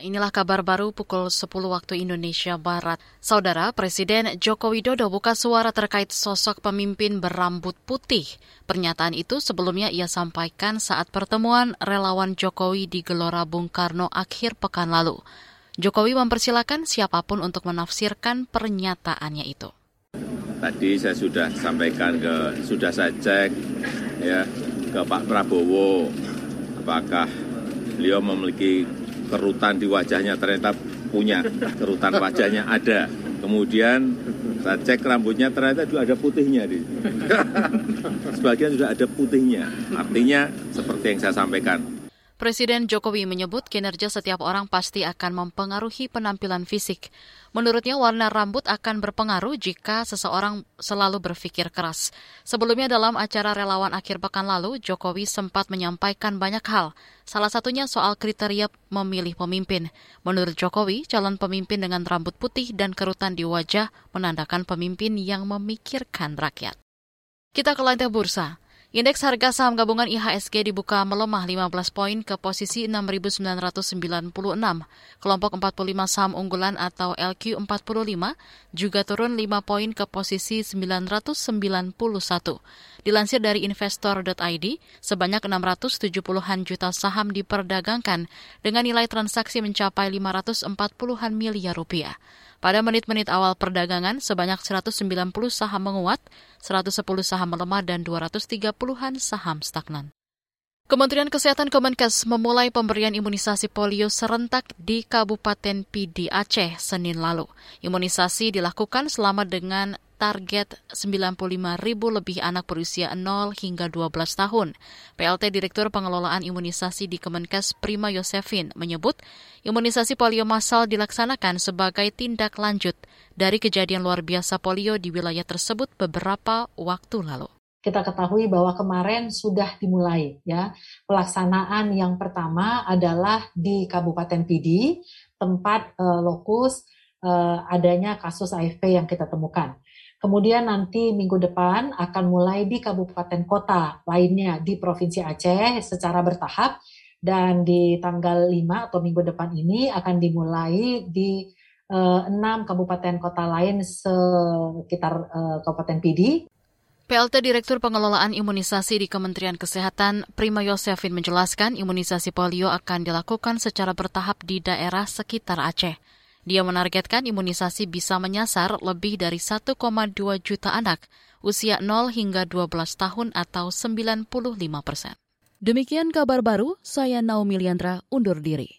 Inilah kabar baru pukul 10 waktu Indonesia Barat. Saudara, Presiden Joko Widodo buka suara terkait sosok pemimpin berambut putih. Pernyataan itu sebelumnya ia sampaikan saat pertemuan relawan Jokowi di Gelora Bung Karno akhir pekan lalu. Jokowi mempersilahkan siapa pun untuk menafsirkan pernyataannya itu. Tadi saya sudah sampaikan ke, sudah saya cek ya ke Pak Prabowo, apakah beliau memiliki kerutan di wajahnya ternyata punya kerutan wajahnya ada. Kemudian saya cek rambutnya ternyata juga ada putihnya di. Sebagian sudah ada putihnya. Artinya seperti yang saya sampaikan, Presiden Jokowi menyebut kinerja setiap orang pasti akan mempengaruhi penampilan fisik. Menurutnya warna rambut akan berpengaruh jika seseorang selalu berpikir keras. Sebelumnya dalam acara relawan akhir pekan lalu, Jokowi sempat menyampaikan banyak hal. Salah satunya soal kriteria memilih pemimpin. Menurut Jokowi, calon pemimpin dengan rambut putih dan kerutan di wajah menandakan pemimpin yang memikirkan rakyat. Kita ke lantai bursa. Indeks harga saham gabungan IHSG dibuka melemah 15 poin ke posisi 6.996. Kelompok 45 saham unggulan atau LQ45 juga turun 5 poin ke posisi 991. Dilansir dari investor.id, sebanyak 670-an juta saham diperdagangkan dengan nilai transaksi mencapai 540-an miliar rupiah. Pada menit-menit awal perdagangan, sebanyak 190 saham menguat, 110 saham melemah, dan 230-an saham stagnan. Kementerian Kesehatan Kemenkes memulai pemberian imunisasi polio serentak di Kabupaten Pidi Aceh Senin lalu. Imunisasi dilakukan selama dengan target 95 ribu lebih anak berusia 0 hingga 12 tahun. PLT Direktur Pengelolaan Imunisasi di Kemenkes Prima Yosefin menyebut imunisasi polio massal dilaksanakan sebagai tindak lanjut dari kejadian luar biasa polio di wilayah tersebut beberapa waktu lalu kita ketahui bahwa kemarin sudah dimulai ya pelaksanaan yang pertama adalah di Kabupaten Pidi tempat uh, lokus uh, adanya kasus AFP yang kita temukan. Kemudian nanti minggu depan akan mulai di kabupaten kota lainnya di Provinsi Aceh secara bertahap dan di tanggal 5 atau minggu depan ini akan dimulai di uh, kabupaten kota lain sekitar uh, Kabupaten Pidi. PLT Direktur Pengelolaan Imunisasi di Kementerian Kesehatan, Prima Yosefin menjelaskan imunisasi polio akan dilakukan secara bertahap di daerah sekitar Aceh. Dia menargetkan imunisasi bisa menyasar lebih dari 1,2 juta anak usia 0 hingga 12 tahun atau 95 persen. Demikian kabar baru, saya Naomi Liandra undur diri.